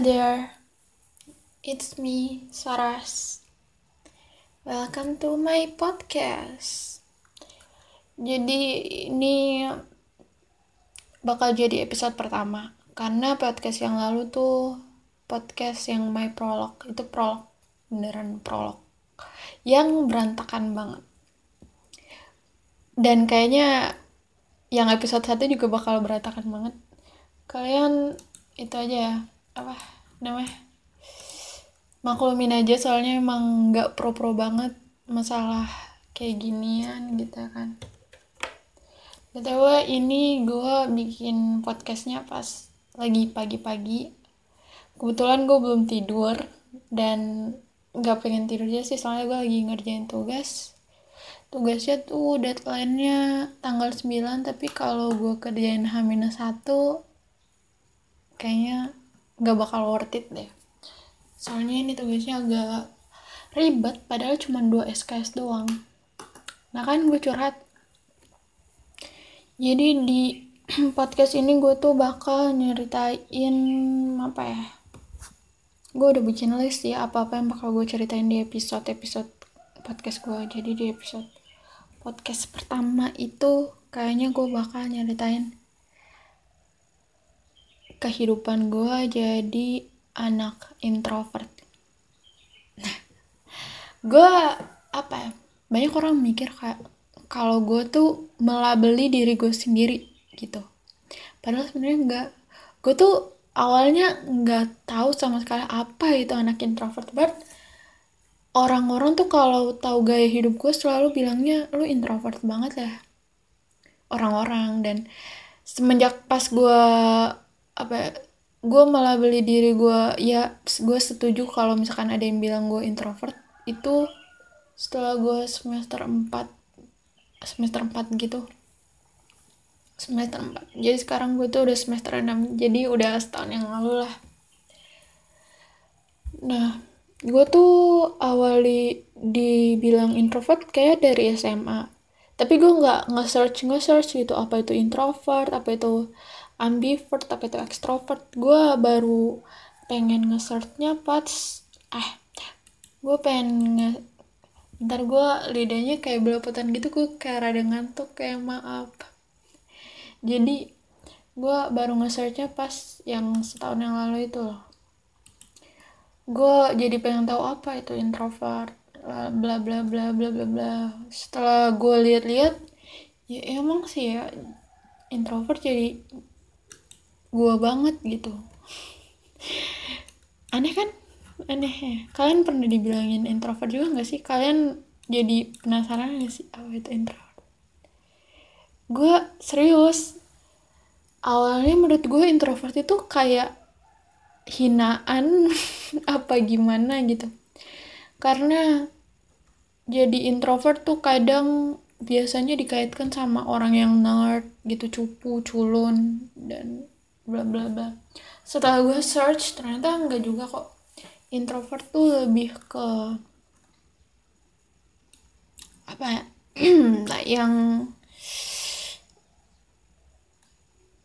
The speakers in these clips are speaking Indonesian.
There, it's me, Saras. Welcome to my podcast. Jadi ini bakal jadi episode pertama. Karena podcast yang lalu tuh podcast yang my prolog. Itu prolog beneran prolog. Yang berantakan banget. Dan kayaknya yang episode satu juga bakal berantakan banget. Kalian itu aja ya apa namanya? Maklumin aja soalnya emang nggak pro pro banget masalah kayak ginian gitu kan. Btw ini gue bikin podcastnya pas lagi pagi-pagi. Kebetulan gue belum tidur dan nggak pengen tidur aja sih soalnya gue lagi ngerjain tugas. Tugasnya tuh deadline-nya tanggal 9 tapi kalau gue kerjain H-1 kayaknya gak bakal worth it deh. Soalnya ini tugasnya agak ribet padahal cuma 2 SKS doang. Nah kan gue curhat. Jadi di podcast ini gue tuh bakal nyeritain apa ya? Gue udah bikin list ya apa-apa yang bakal gue ceritain di episode-episode podcast gue jadi di episode podcast pertama itu kayaknya gue bakal nyeritain kehidupan gue jadi anak introvert. Nah, gue apa ya? Banyak orang mikir kayak kalau gue tuh melabeli diri gue sendiri gitu. Padahal sebenarnya enggak. Gue tuh awalnya nggak tahu sama sekali apa itu anak introvert. But orang-orang tuh kalau tahu gaya hidup gue selalu bilangnya lu introvert banget ya orang-orang dan semenjak pas gue apa ya, gue malah beli diri gue ya gue setuju kalau misalkan ada yang bilang gue introvert. Itu setelah gue semester 4 semester 4 gitu. Semester 4 jadi sekarang gue tuh udah semester 6 jadi udah setahun yang lalu lah. Nah gue tuh awali dibilang introvert kayak dari SMA tapi gue nggak nge-search nge-search gitu apa itu introvert apa itu ambivert apa itu extrovert gue baru pengen nge-searchnya pas eh gue pengen nge ntar gue lidahnya kayak belepotan gitu gue kayak rada ngantuk kayak maaf. Jadi gue baru nge-searchnya pas yang setahun yang lalu itu loh. Gue jadi pengen tahu apa itu introvert bla bla bla bla bla bla. Setelah gue lihat-lihat ya emang sih ya introvert jadi gue banget gitu. Aneh kan? Aneh ya. Kalian pernah dibilangin introvert juga nggak sih? Kalian jadi penasaran gak sih? Apa itu introvert. Gue serius. Awalnya menurut gue introvert itu kayak hinaan apa gimana gitu. Karena jadi introvert tuh kadang biasanya dikaitkan sama orang yang nerd gitu cupu culun dan bla bla bla. Setelah gue search ternyata enggak juga kok. Introvert tuh lebih ke apa ya? Nah, yang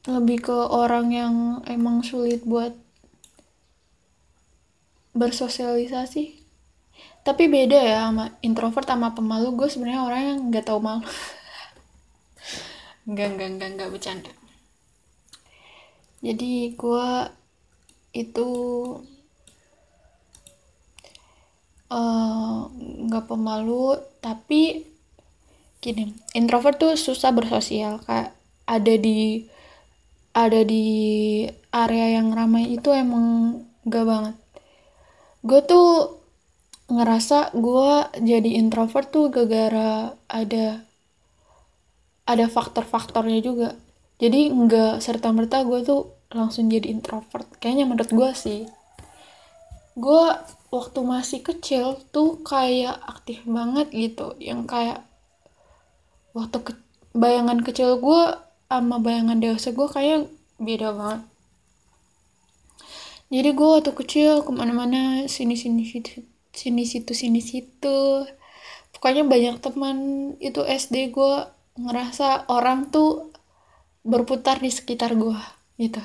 lebih ke orang yang emang sulit buat bersosialisasi. Tapi beda ya sama introvert sama pemalu. Gue sebenarnya orang yang nggak tahu malu. Nggak nggak nggak nggak bercanda jadi gue itu eh, nggak uh, pemalu tapi gini introvert tuh susah bersosial kayak ada di ada di area yang ramai itu emang gak banget. Gue tuh ngerasa gue jadi introvert tuh gara-gara ada ada faktor-faktornya juga. Jadi nggak serta merta gue tuh langsung jadi introvert. Kayaknya menurut gue sih. Gue waktu masih kecil tuh kayak aktif banget gitu. Yang kayak waktu ke bayangan kecil gue sama bayangan dewasa gue kayak beda banget. Jadi gue waktu kecil ke mana-mana sini sini situ sini situ sini situ. Pokoknya banyak teman itu SD gue ngerasa orang tuh berputar di sekitar gue gitu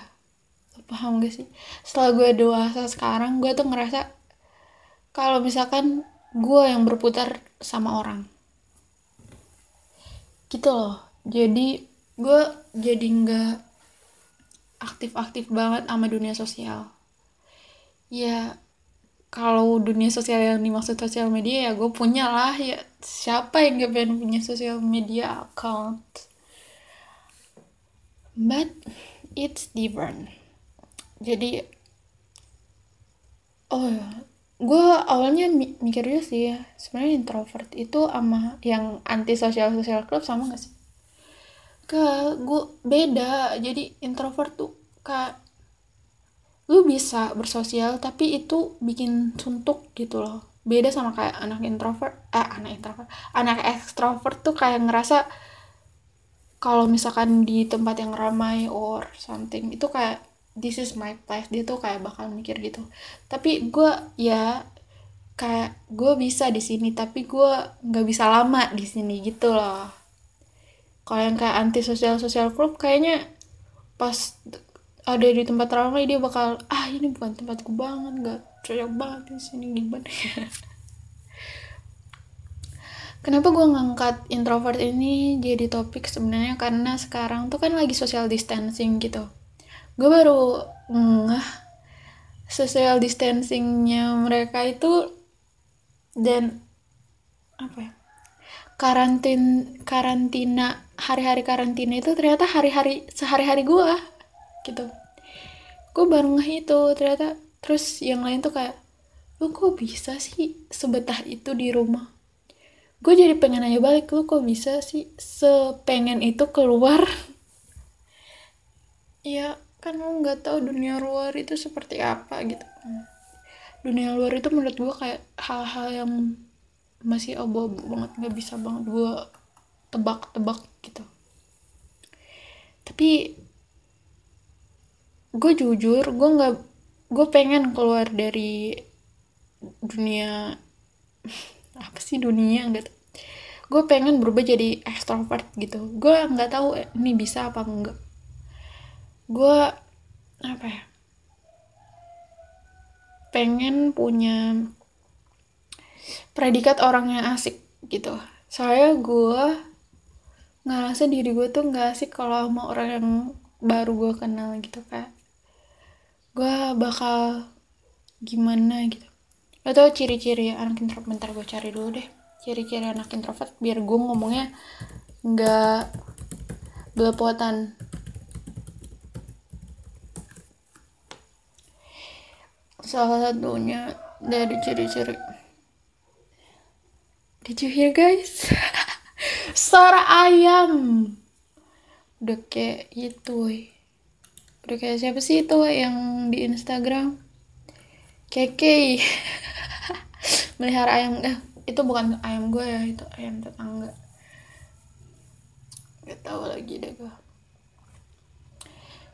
paham gak sih? Setelah gue dewasa sekarang gue tuh ngerasa kalau misalkan gue yang berputar sama orang. Gitu loh. Jadi gue jadi nggak aktif-aktif banget sama dunia sosial. Ya kalau dunia sosial yang dimaksud sosial media ya gue punya lah. Ya siapa yang gak pengen punya sosial media account? But it's different jadi oh ya gue awalnya mikirnya sih ya sebenarnya introvert itu sama yang anti sosial sosial club sama gak sih? Ke gue beda. Jadi introvert tuh kayak lu bisa bersosial tapi itu bikin suntuk gitu loh. Beda sama kayak anak introvert eh anak introvert anak extrovert tuh kayak ngerasa kalau misalkan di tempat yang ramai or something itu kayak this is my place dia tuh kayak bakal mikir gitu. Tapi gue ya kayak gue bisa di sini tapi gue nggak bisa lama di sini gitu loh. Kalau yang kayak anti sosial sosial club kayaknya pas ada di tempat ramai dia bakal ah ini bukan tempatku banget nggak cocok banget di sini gimana? Kenapa gue ngangkat introvert ini jadi topik sebenarnya? Karena sekarang tuh kan lagi social distancing gitu. Gue baru ngeh social distancingnya mereka itu dan apa ya karantin karantina hari-hari karantina itu ternyata hari-hari sehari-hari gue gitu. Gue baru ngeh itu ternyata. Terus yang lain tuh kayak lu kok bisa sih sebetah itu di rumah? Gue jadi pengen nanya balik lu kok bisa sih sepengen itu keluar? Ya kan lu nggak tahu dunia luar itu seperti apa gitu. Dunia luar itu menurut gue kayak hal-hal yang masih abu-abu banget nggak bisa banget gue tebak-tebak gitu. Tapi gue jujur gue nggak gue pengen keluar dari dunia apa sih dunia gitu gue pengen berubah jadi extrovert gitu. Gue nggak tahu ini bisa apa enggak gue apa ya pengen punya predikat orang yang asik gitu. Saya gue ngerasa diri gue tuh nggak asik kalau sama orang yang baru gue kenal gitu kayak gue bakal gimana gitu. Lo tau ciri-ciri anak introvert bentar gue cari dulu deh. Ciri-ciri anak introvert biar gue ngomongnya nggak belepotan salah satunya dari ciri-ciri. Did you hear guys? Suara ayam. Udah kayak itu udah kayak siapa sih itu yang di Instagram? Keke. Melihara ayam. Eh itu bukan ayam gue ya itu ayam tetangga. Gak tahu lagi deh gue.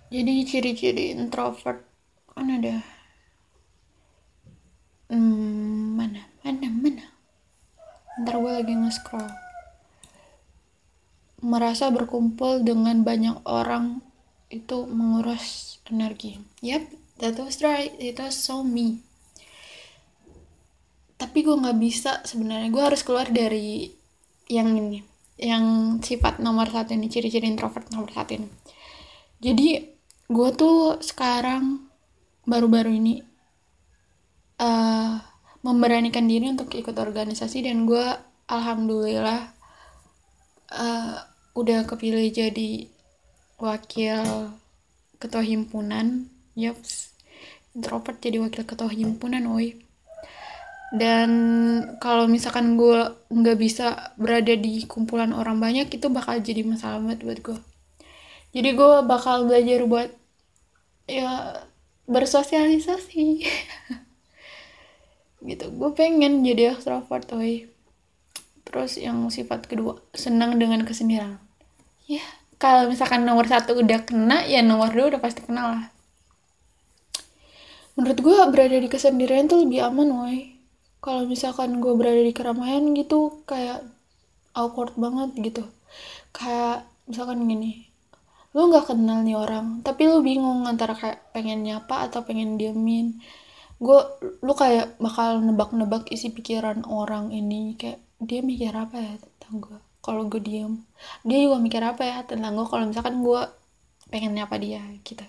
Jadi ciri-ciri introvert kan ada hmm, mana mana mana ntar gue lagi nge-scroll merasa berkumpul dengan banyak orang itu menguras energi. Yap, that was right. It was so me. Tapi gue nggak bisa sebenarnya. Gue harus keluar dari yang ini, yang sifat nomor satu ini, ciri-ciri introvert nomor satu ini. Jadi gue tuh sekarang baru-baru ini uh, memberanikan diri untuk ikut organisasi dan gue alhamdulillah uh, udah kepilih jadi wakil ketua himpunan. Yaps introvert jadi wakil ketua himpunan woi. Dan kalau misalkan gue nggak bisa berada di kumpulan orang banyak itu bakal jadi masalah banget buat gue jadi gue bakal belajar buat ya bersosialisasi gitu. Gue pengen jadi extrovert woi. Terus yang sifat kedua senang dengan kesendirian. Ya kalau misalkan nomor satu udah kena ya nomor dua udah pasti kenal lah. Menurut gue berada di kesendirian tuh lebih aman woi. Kalau misalkan gue berada di keramaian gitu kayak awkward banget gitu. Kayak misalkan gini lu nggak kenal nih orang tapi lu bingung antara kayak pengen nyapa atau pengen diemin gue lu kayak bakal nebak-nebak isi pikiran orang ini. Kayak dia mikir apa ya tentang gue kalau gue diem. Dia juga mikir apa ya tentang gue kalau misalkan gue pengen nyapa dia gitu.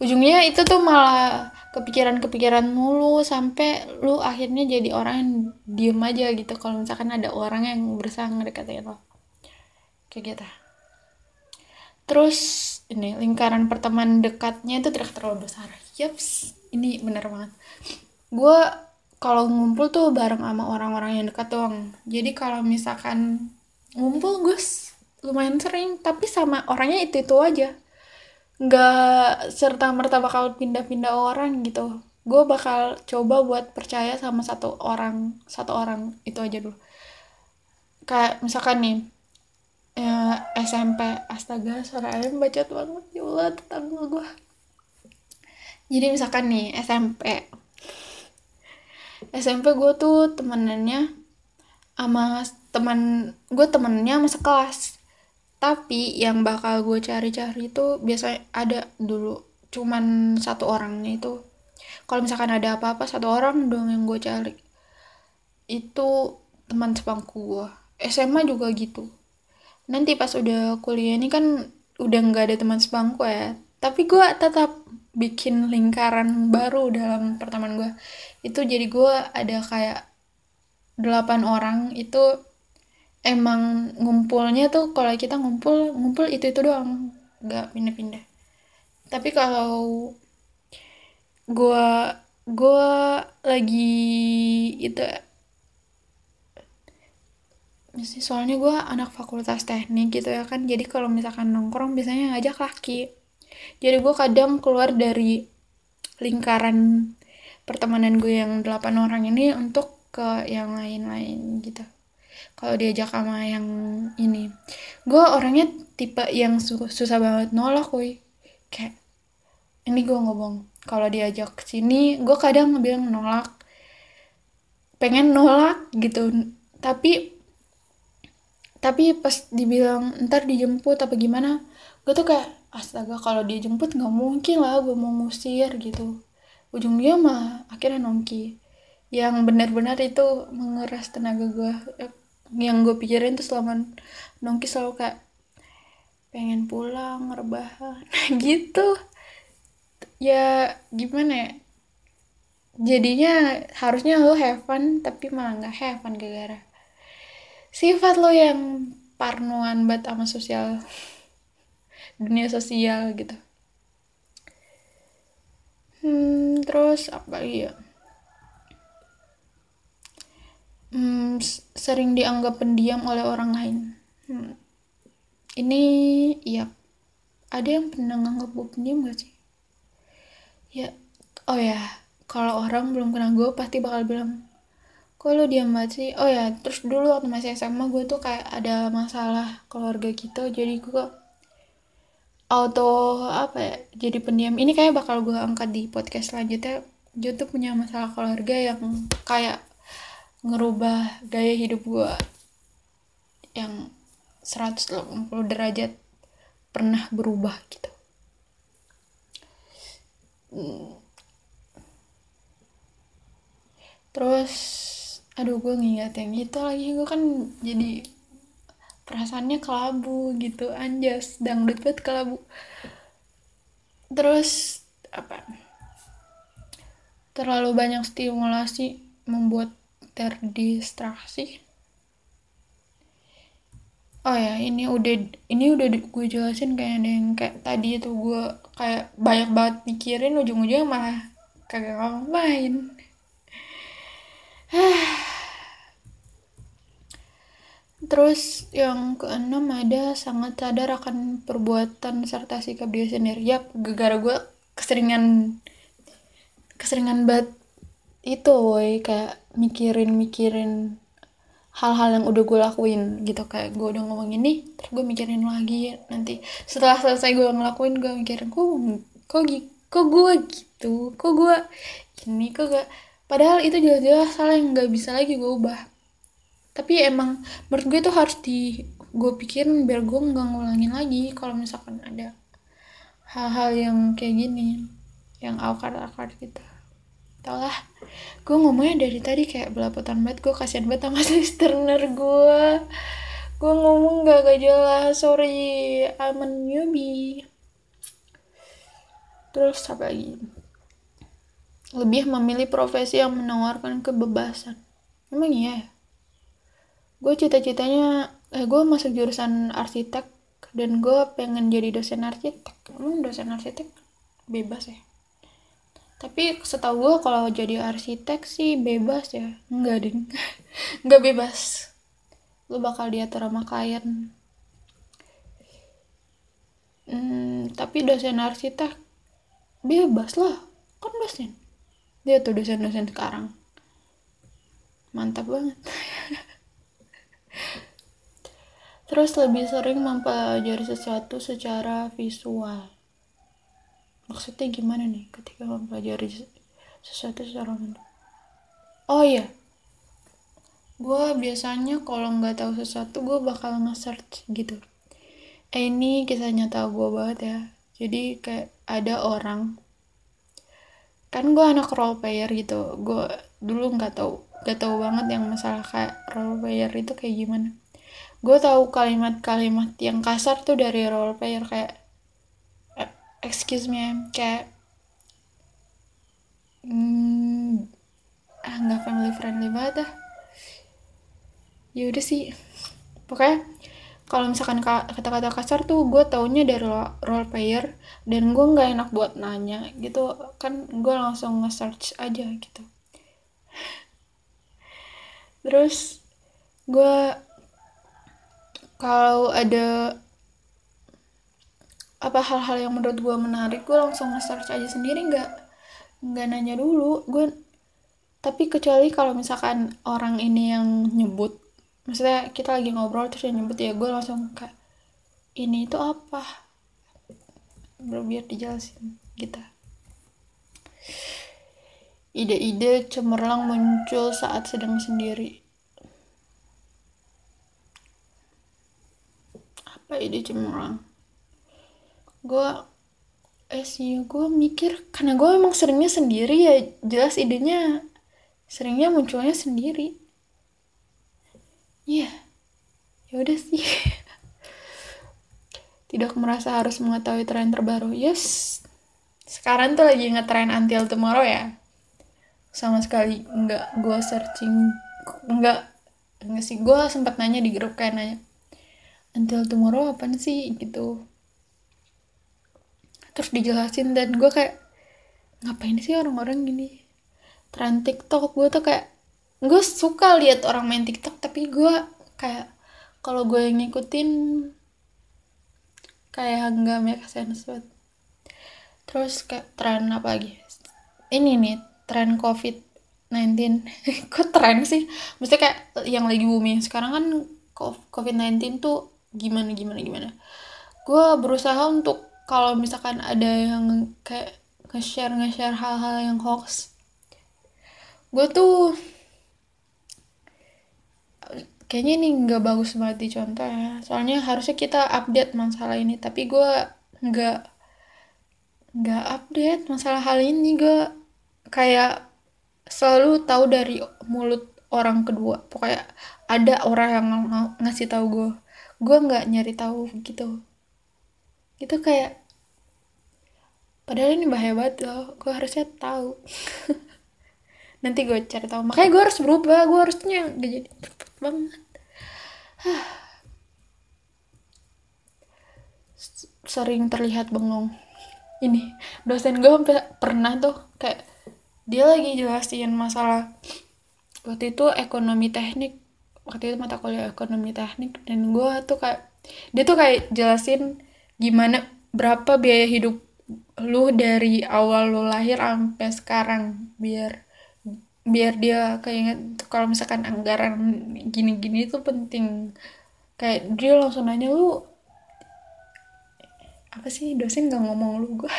Ujungnya itu tuh malah kepikiran-kepikiran mulu sampai lu akhirnya jadi orang yang diem aja gitu. Kalau misalkan ada orang yang berusaha ngedekatin lo. Kayak gitu. Terus ini lingkaran pertemanan dekatnya itu tidak terlalu besar. Yaps ini bener banget. Gue kalau ngumpul tuh bareng sama orang-orang yang dekat doang. Jadi kalau misalkan ngumpul gue lumayan sering. Tapi sama orangnya itu itu aja. Nggak serta merta bakal pindah-pindah orang gitu. Gue bakal coba buat percaya sama satu orang satu orang itu aja dulu. Kayak misalkan nih ya, SMP astaga suara ayam bacot banget. Ya Allah tetangga gue jadi misalkan nih SMP SMP gue tuh temenannya sama teman gue temennya sama sekelas. Tapi yang bakal gue cari-cari itu biasanya ada dulu cuman satu orangnya itu. Kalau misalkan ada apa-apa satu orang dong yang gue cari. Itu teman sepangku gue SMA juga gitu. Nanti pas udah kuliah ini kan udah nggak ada teman sebangku ya. Tapi gue tetap bikin lingkaran baru dalam pertemanan gue itu jadi gue ada kayak delapan orang itu emang ngumpulnya tuh kalau kita ngumpul ngumpul itu itu doang nggak pindah-pindah. Tapi kalau gue gue lagi itu soalnya gue anak fakultas teknik gitu ya kan jadi kalau misalkan nongkrong biasanya ngajak laki jadi gue kadang keluar dari lingkaran pertemanan gue yang delapan orang ini untuk ke yang lain-lain gitu. Kalau diajak sama yang ini. Gue orangnya tipe yang su susah banget nolak woi. Kayak ini gue ngomong kalau diajak ke sini gue kadang bilang nolak. Pengen nolak gitu. Tapi tapi pas dibilang ntar dijemput apa gimana gue tuh kayak astaga kalau dijemput nggak mungkin lah gue mau ngusir gitu. Ujungnya mah akhirnya nongki. Yang benar-benar itu menguras tenaga gue yang gue pikirin tuh selama nongki selalu kayak pengen pulang rebahan. Gitu. Ya gimana ya? Jadinya harusnya lo have fun tapi malah nggak have fun gara-gara sifat lo yang parnoan banget sama sosial dunia sosial gitu. Hmm, terus apa lagi ya? Hmm, sering dianggap pendiam oleh orang lain. Hmm. ini ya ada yang pernah nganggap gue pendiam gak sih? Ya oh ya kalau orang belum kenal gue pasti bakal bilang kok lu diam banget sih? Oh ya terus dulu waktu masih SMA gue tuh kayak ada masalah keluarga gitu jadi gue auto apa ya jadi pendiam. Ini kayak bakal gue angkat di podcast selanjutnya. Gue tuh punya masalah keluarga yang kayak ngerubah gaya hidup gue yang 180 derajat pernah berubah gitu. Hmm. terus aduh gue ngingat yang itu lagi. Gue kan jadi perasaannya kelabu gitu anjas dangdut banget kelabu. Terus apa? Terlalu banyak stimulasi membuat terdistraksi. Oh ya ini udah ini udah gue jelasin kayak ada yang kayak tadi itu gue kayak banyak banget mikirin ujung-ujungnya malah kagak ngapain Terus yang keenam ada sangat sadar akan perbuatan serta sikap dia sendiri. Ya, gara gue keseringan keseringan banget itu woy. Kayak mikirin-mikirin hal-hal yang udah gue lakuin gitu. Kayak gue udah ngomong ini terus gue mikirin lagi nanti. Setelah selesai gue ngelakuin gue mikirin kok kok kok gue gitu? Kok gue ini kok gak padahal itu jelas-jelas salah yang nggak bisa lagi gue ubah tapi emang menurut gue tuh harus di gue pikirin biar gue nggak ngulangin lagi kalau misalkan ada hal-hal yang kayak gini yang awkward-awkward gitu. Tau lah gue ngomongnya dari tadi kayak belapotan banget gue kasihan banget sama listener gue. Gue ngomong gak gak jelas sorry I'm a newbie. Terus apa lagi? Lebih memilih profesi yang menawarkan kebebasan. Emang iya ya? Gue cita-citanya eh gue masuk jurusan arsitek dan gue pengen jadi dosen arsitek. Emang dosen arsitek bebas ya? Tapi setahu gue kalau jadi arsitek sih bebas ya. Enggak ding enggak bebas. Lu bakal diatur sama klien. Hmm, tapi dosen arsitek bebas lah. Kan dosen. Dia tuh dosen-dosen sekarang. Mantap banget terus lebih sering mempelajari sesuatu secara visual. Maksudnya gimana nih ketika mempelajari sesuatu secara mental? Oh iya. Gue biasanya kalau nggak tahu sesuatu gue bakal nge-search gitu. Eh ini kisah nyata gue banget ya. Jadi kayak ada orang kan gue anak role player gitu. Gue dulu nggak tahu nggak tahu banget yang masalah kayak role player itu kayak gimana. Gue tahu kalimat-kalimat yang kasar tuh dari role player kayak excuse me kayak hmm, ah family friendly banget dah. Ya udah sih. Pokoknya kalau misalkan kata-kata kasar tuh gue taunya dari role player dan gue nggak enak buat nanya gitu. Kan gue langsung nge-search aja gitu terus gue kalau ada apa hal-hal yang menurut gue menarik gue langsung nge-search aja sendiri nggak nggak nanya dulu. Gue tapi kecuali kalau misalkan orang ini yang nyebut maksudnya kita lagi ngobrol terus yang nyebut ya gue langsung kayak ini itu apa? Biar dijelasin gitu. Ide-ide cemerlang muncul saat sedang sendiri apa ide cemerlang gue eh sih gue mikir karena gue emang seringnya sendiri ya jelas idenya seringnya munculnya sendiri. Iya yeah. ya udah sih. Tidak merasa harus mengetahui tren terbaru. Yes. Sekarang tuh lagi ngetren until tomorrow ya. Sama sekali nggak gue searching nggak nggak sih. Gue sempat nanya di grup kayak nanya until tomorrow apa sih gitu. Terus dijelasin dan gue kayak ngapain sih orang-orang gini? Tren TikTok. Gue tuh kayak gue suka lihat orang main TikTok tapi gue kayak kalau gue yang ngikutin kayak nggak make sense banget. Terus kayak tren apa lagi? Ini nih tren covid 19 kok tren sih? Mesti kayak yang lagi booming sekarang kan covid 19 tuh gimana gimana gimana. Gue berusaha untuk kalau misalkan ada yang kayak nge-share nge-share hal-hal yang hoax gue tuh kayaknya ini nggak bagus banget dicontoh ya. Soalnya harusnya kita update masalah ini tapi gue nggak nggak update masalah hal ini gue kayak selalu tahu dari mulut orang kedua. Pokoknya ada orang yang ng ngasih tahu gue gue nggak nyari tahu gitu. Itu kayak padahal ini bahaya banget loh gue harusnya tahu. Nanti gue cari tahu. Makanya gue harus berubah gue harusnya gak jadi cepet banget. Sering terlihat bengong. Ini dosen gue pernah tuh kayak dia lagi jelasin masalah waktu itu ekonomi teknik waktu itu mata kuliah ekonomi teknik dan gue tuh kayak dia tuh kayak jelasin gimana berapa biaya hidup lu dari awal lu lahir sampai sekarang biar biar dia kayak kalau misalkan anggaran gini-gini itu penting. Kayak dia langsung nanya lu apa sih dosen gak ngomong lu? Gue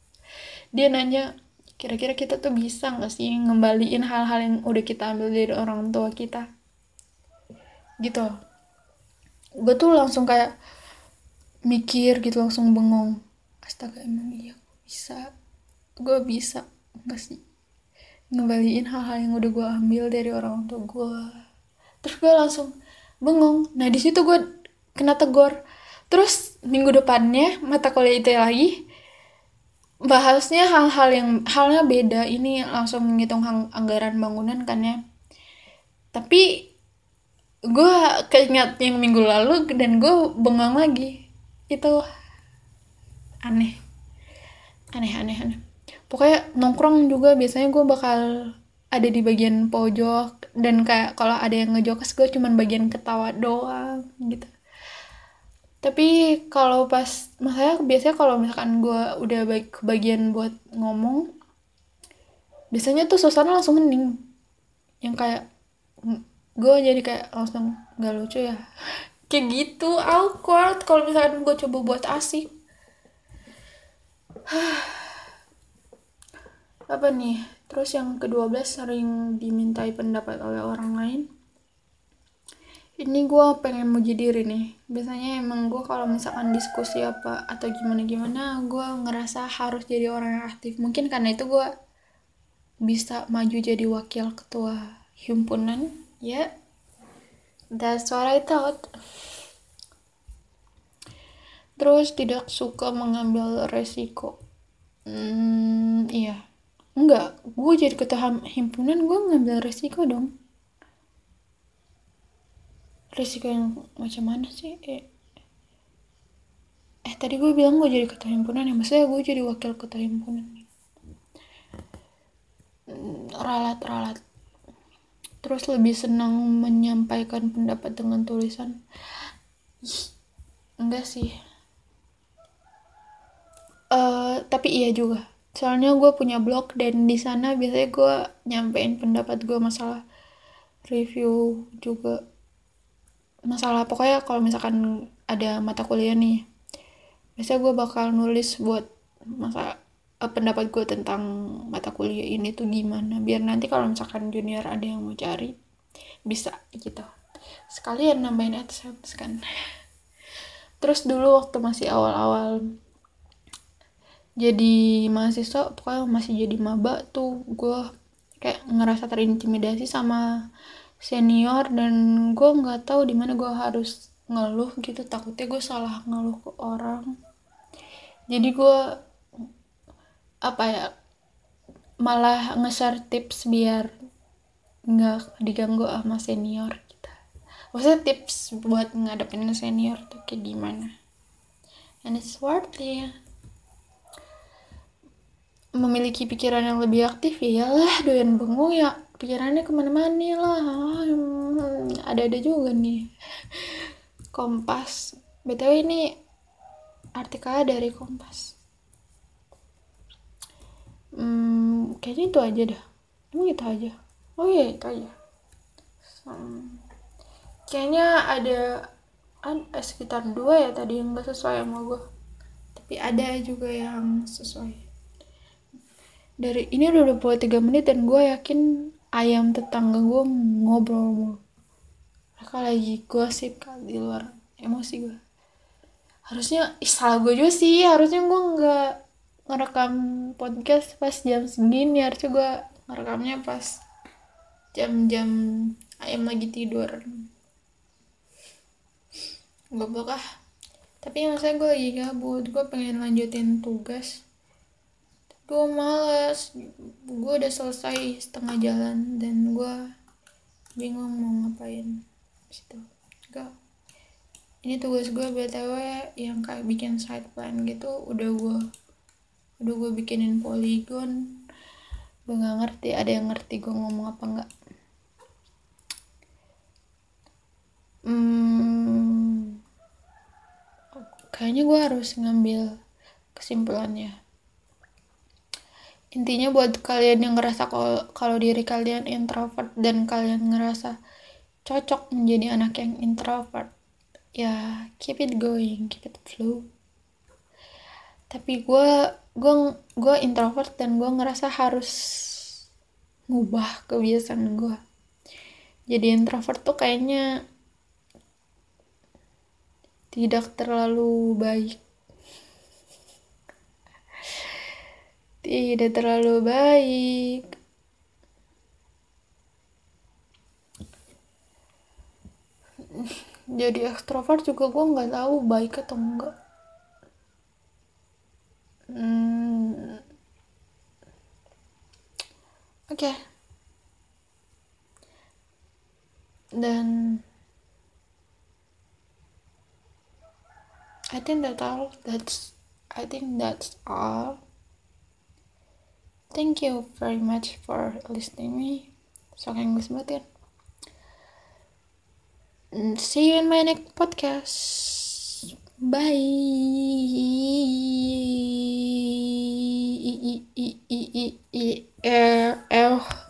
dia nanya kira-kira kita tuh bisa nggak sih ngembaliin hal-hal yang udah kita ambil dari orang tua kita gitu. Gue tuh langsung kayak mikir gitu langsung bengong. Astaga emang iya gue bisa. Gue bisa enggak sih. Ngembaliin hal-hal yang udah gue ambil dari orang tua gue terus gue langsung bengong. Nah di situ gue kena tegur. Terus minggu depannya mata kuliah itu lagi bahasnya hal-hal yang halnya beda. Ini langsung menghitung anggaran bangunan kan ya. Tapi gue keinget yang minggu lalu dan gue bengong lagi. Itu aneh. Aneh aneh aneh. Pokoknya nongkrong juga biasanya gue bakal ada di bagian pojok dan kayak kalau ada yang ngejokes gue cuman bagian ketawa doang gitu. Tapi kalau pas maksudnya biasanya kalau misalkan gue udah baik kebagian buat ngomong biasanya tuh suasana langsung hening. Yang kayak gue jadi kayak langsung nggak lucu ya? Kayak gitu awkward. Kalau misalkan gue coba buat asik. Apa nih? Terus yang kedua belas sering dimintai pendapat oleh orang lain. Ini gue pengen muji diri nih. Biasanya emang gue kalau misalkan diskusi apa atau gimana gimana gue ngerasa harus jadi orang yang aktif. Mungkin karena itu gue bisa maju jadi wakil ketua himpunan yeah, that's what I thought. Terus tidak suka mengambil resiko. Hmm, iya. Enggak. Gue jadi ketua himpunan gue ngambil resiko dong. Resiko yang macam mana sih? Eh, eh tadi gue bilang gue jadi ketua himpunan ya. Maksudnya gue jadi wakil ketua himpunan. Hmm, ralat ralat terus lebih senang menyampaikan pendapat dengan tulisan? Enggak sih. Uh, tapi iya juga. Soalnya gue punya blog dan di sana biasanya gue nyampein pendapat gue masalah review juga. Masalah pokoknya kalau misalkan ada mata kuliah nih biasanya gue bakal nulis buat masa uh, pendapat gue tentang mata kuliah ini tuh gimana? Biar nanti kalau misalkan junior ada yang mau cari bisa gitu. Sekalian nambahin AdSense kan. Terus dulu waktu masih awal-awal jadi mahasiswa pokoknya masih jadi maba tuh gue kayak ngerasa terintimidasi sama senior dan gue nggak tahu di mana gue harus ngeluh gitu. Takutnya gue salah ngeluh ke orang. Jadi gue apa ya malah nge-share tips biar nggak diganggu sama senior gitu. Maksudnya tips buat ngadepin senior tuh kayak gimana. And it's worth it. Memiliki pikiran yang lebih aktif ya lah doyan bengong ya pikirannya ke mana-mana lah ada-ada juga nih Kompas btw ini artikelnya dari Kompas hmm, kayaknya itu aja dah. Emang itu aja? Oh iya itu aja. Hmm, kayaknya ada ada eh, sekitar dua ya tadi yang gak sesuai sama gue tapi ada juga yang sesuai. Dari ini udah 23 menit dan gue yakin ayam tetangga gue ngobrol mulu mereka lagi gosip kali di luar emosi gue harusnya ih, salah gue juga sih. Harusnya gue nggak ngerekam podcast pas jam segini. Harusnya gue ngerekamnya pas jam-jam ayam lagi tidur. Goblok ah. Tapi saya gue lagi gabut. Gue pengen lanjutin tugas. Gue males. Gue udah selesai setengah jalan dan gue bingung mau ngapain. Situ. Gak ini tugas gue btw yang kayak bikin side plan gitu udah gue udah gue bikinin polygon. Gue nggak ngerti ada yang ngerti gue ngomong apa enggak hmm, kayaknya gue harus ngambil kesimpulannya. Intinya buat kalian yang ngerasa kalau diri kalian introvert dan kalian ngerasa cocok menjadi anak yang introvert ya keep it going keep it flow. Tapi gue gue gue introvert dan gue ngerasa harus ngubah kebiasaan gue jadi introvert tuh kayaknya tidak terlalu baik. Tidak terlalu baik. Jadi ekstrovert juga gue nggak tahu baik atau enggak hmm. Oke. Okay. dan I think that all. That's I think that's all. Thank you very much for listening me. So English banget see you in my next podcast. Bye I, I, I, I, I, I,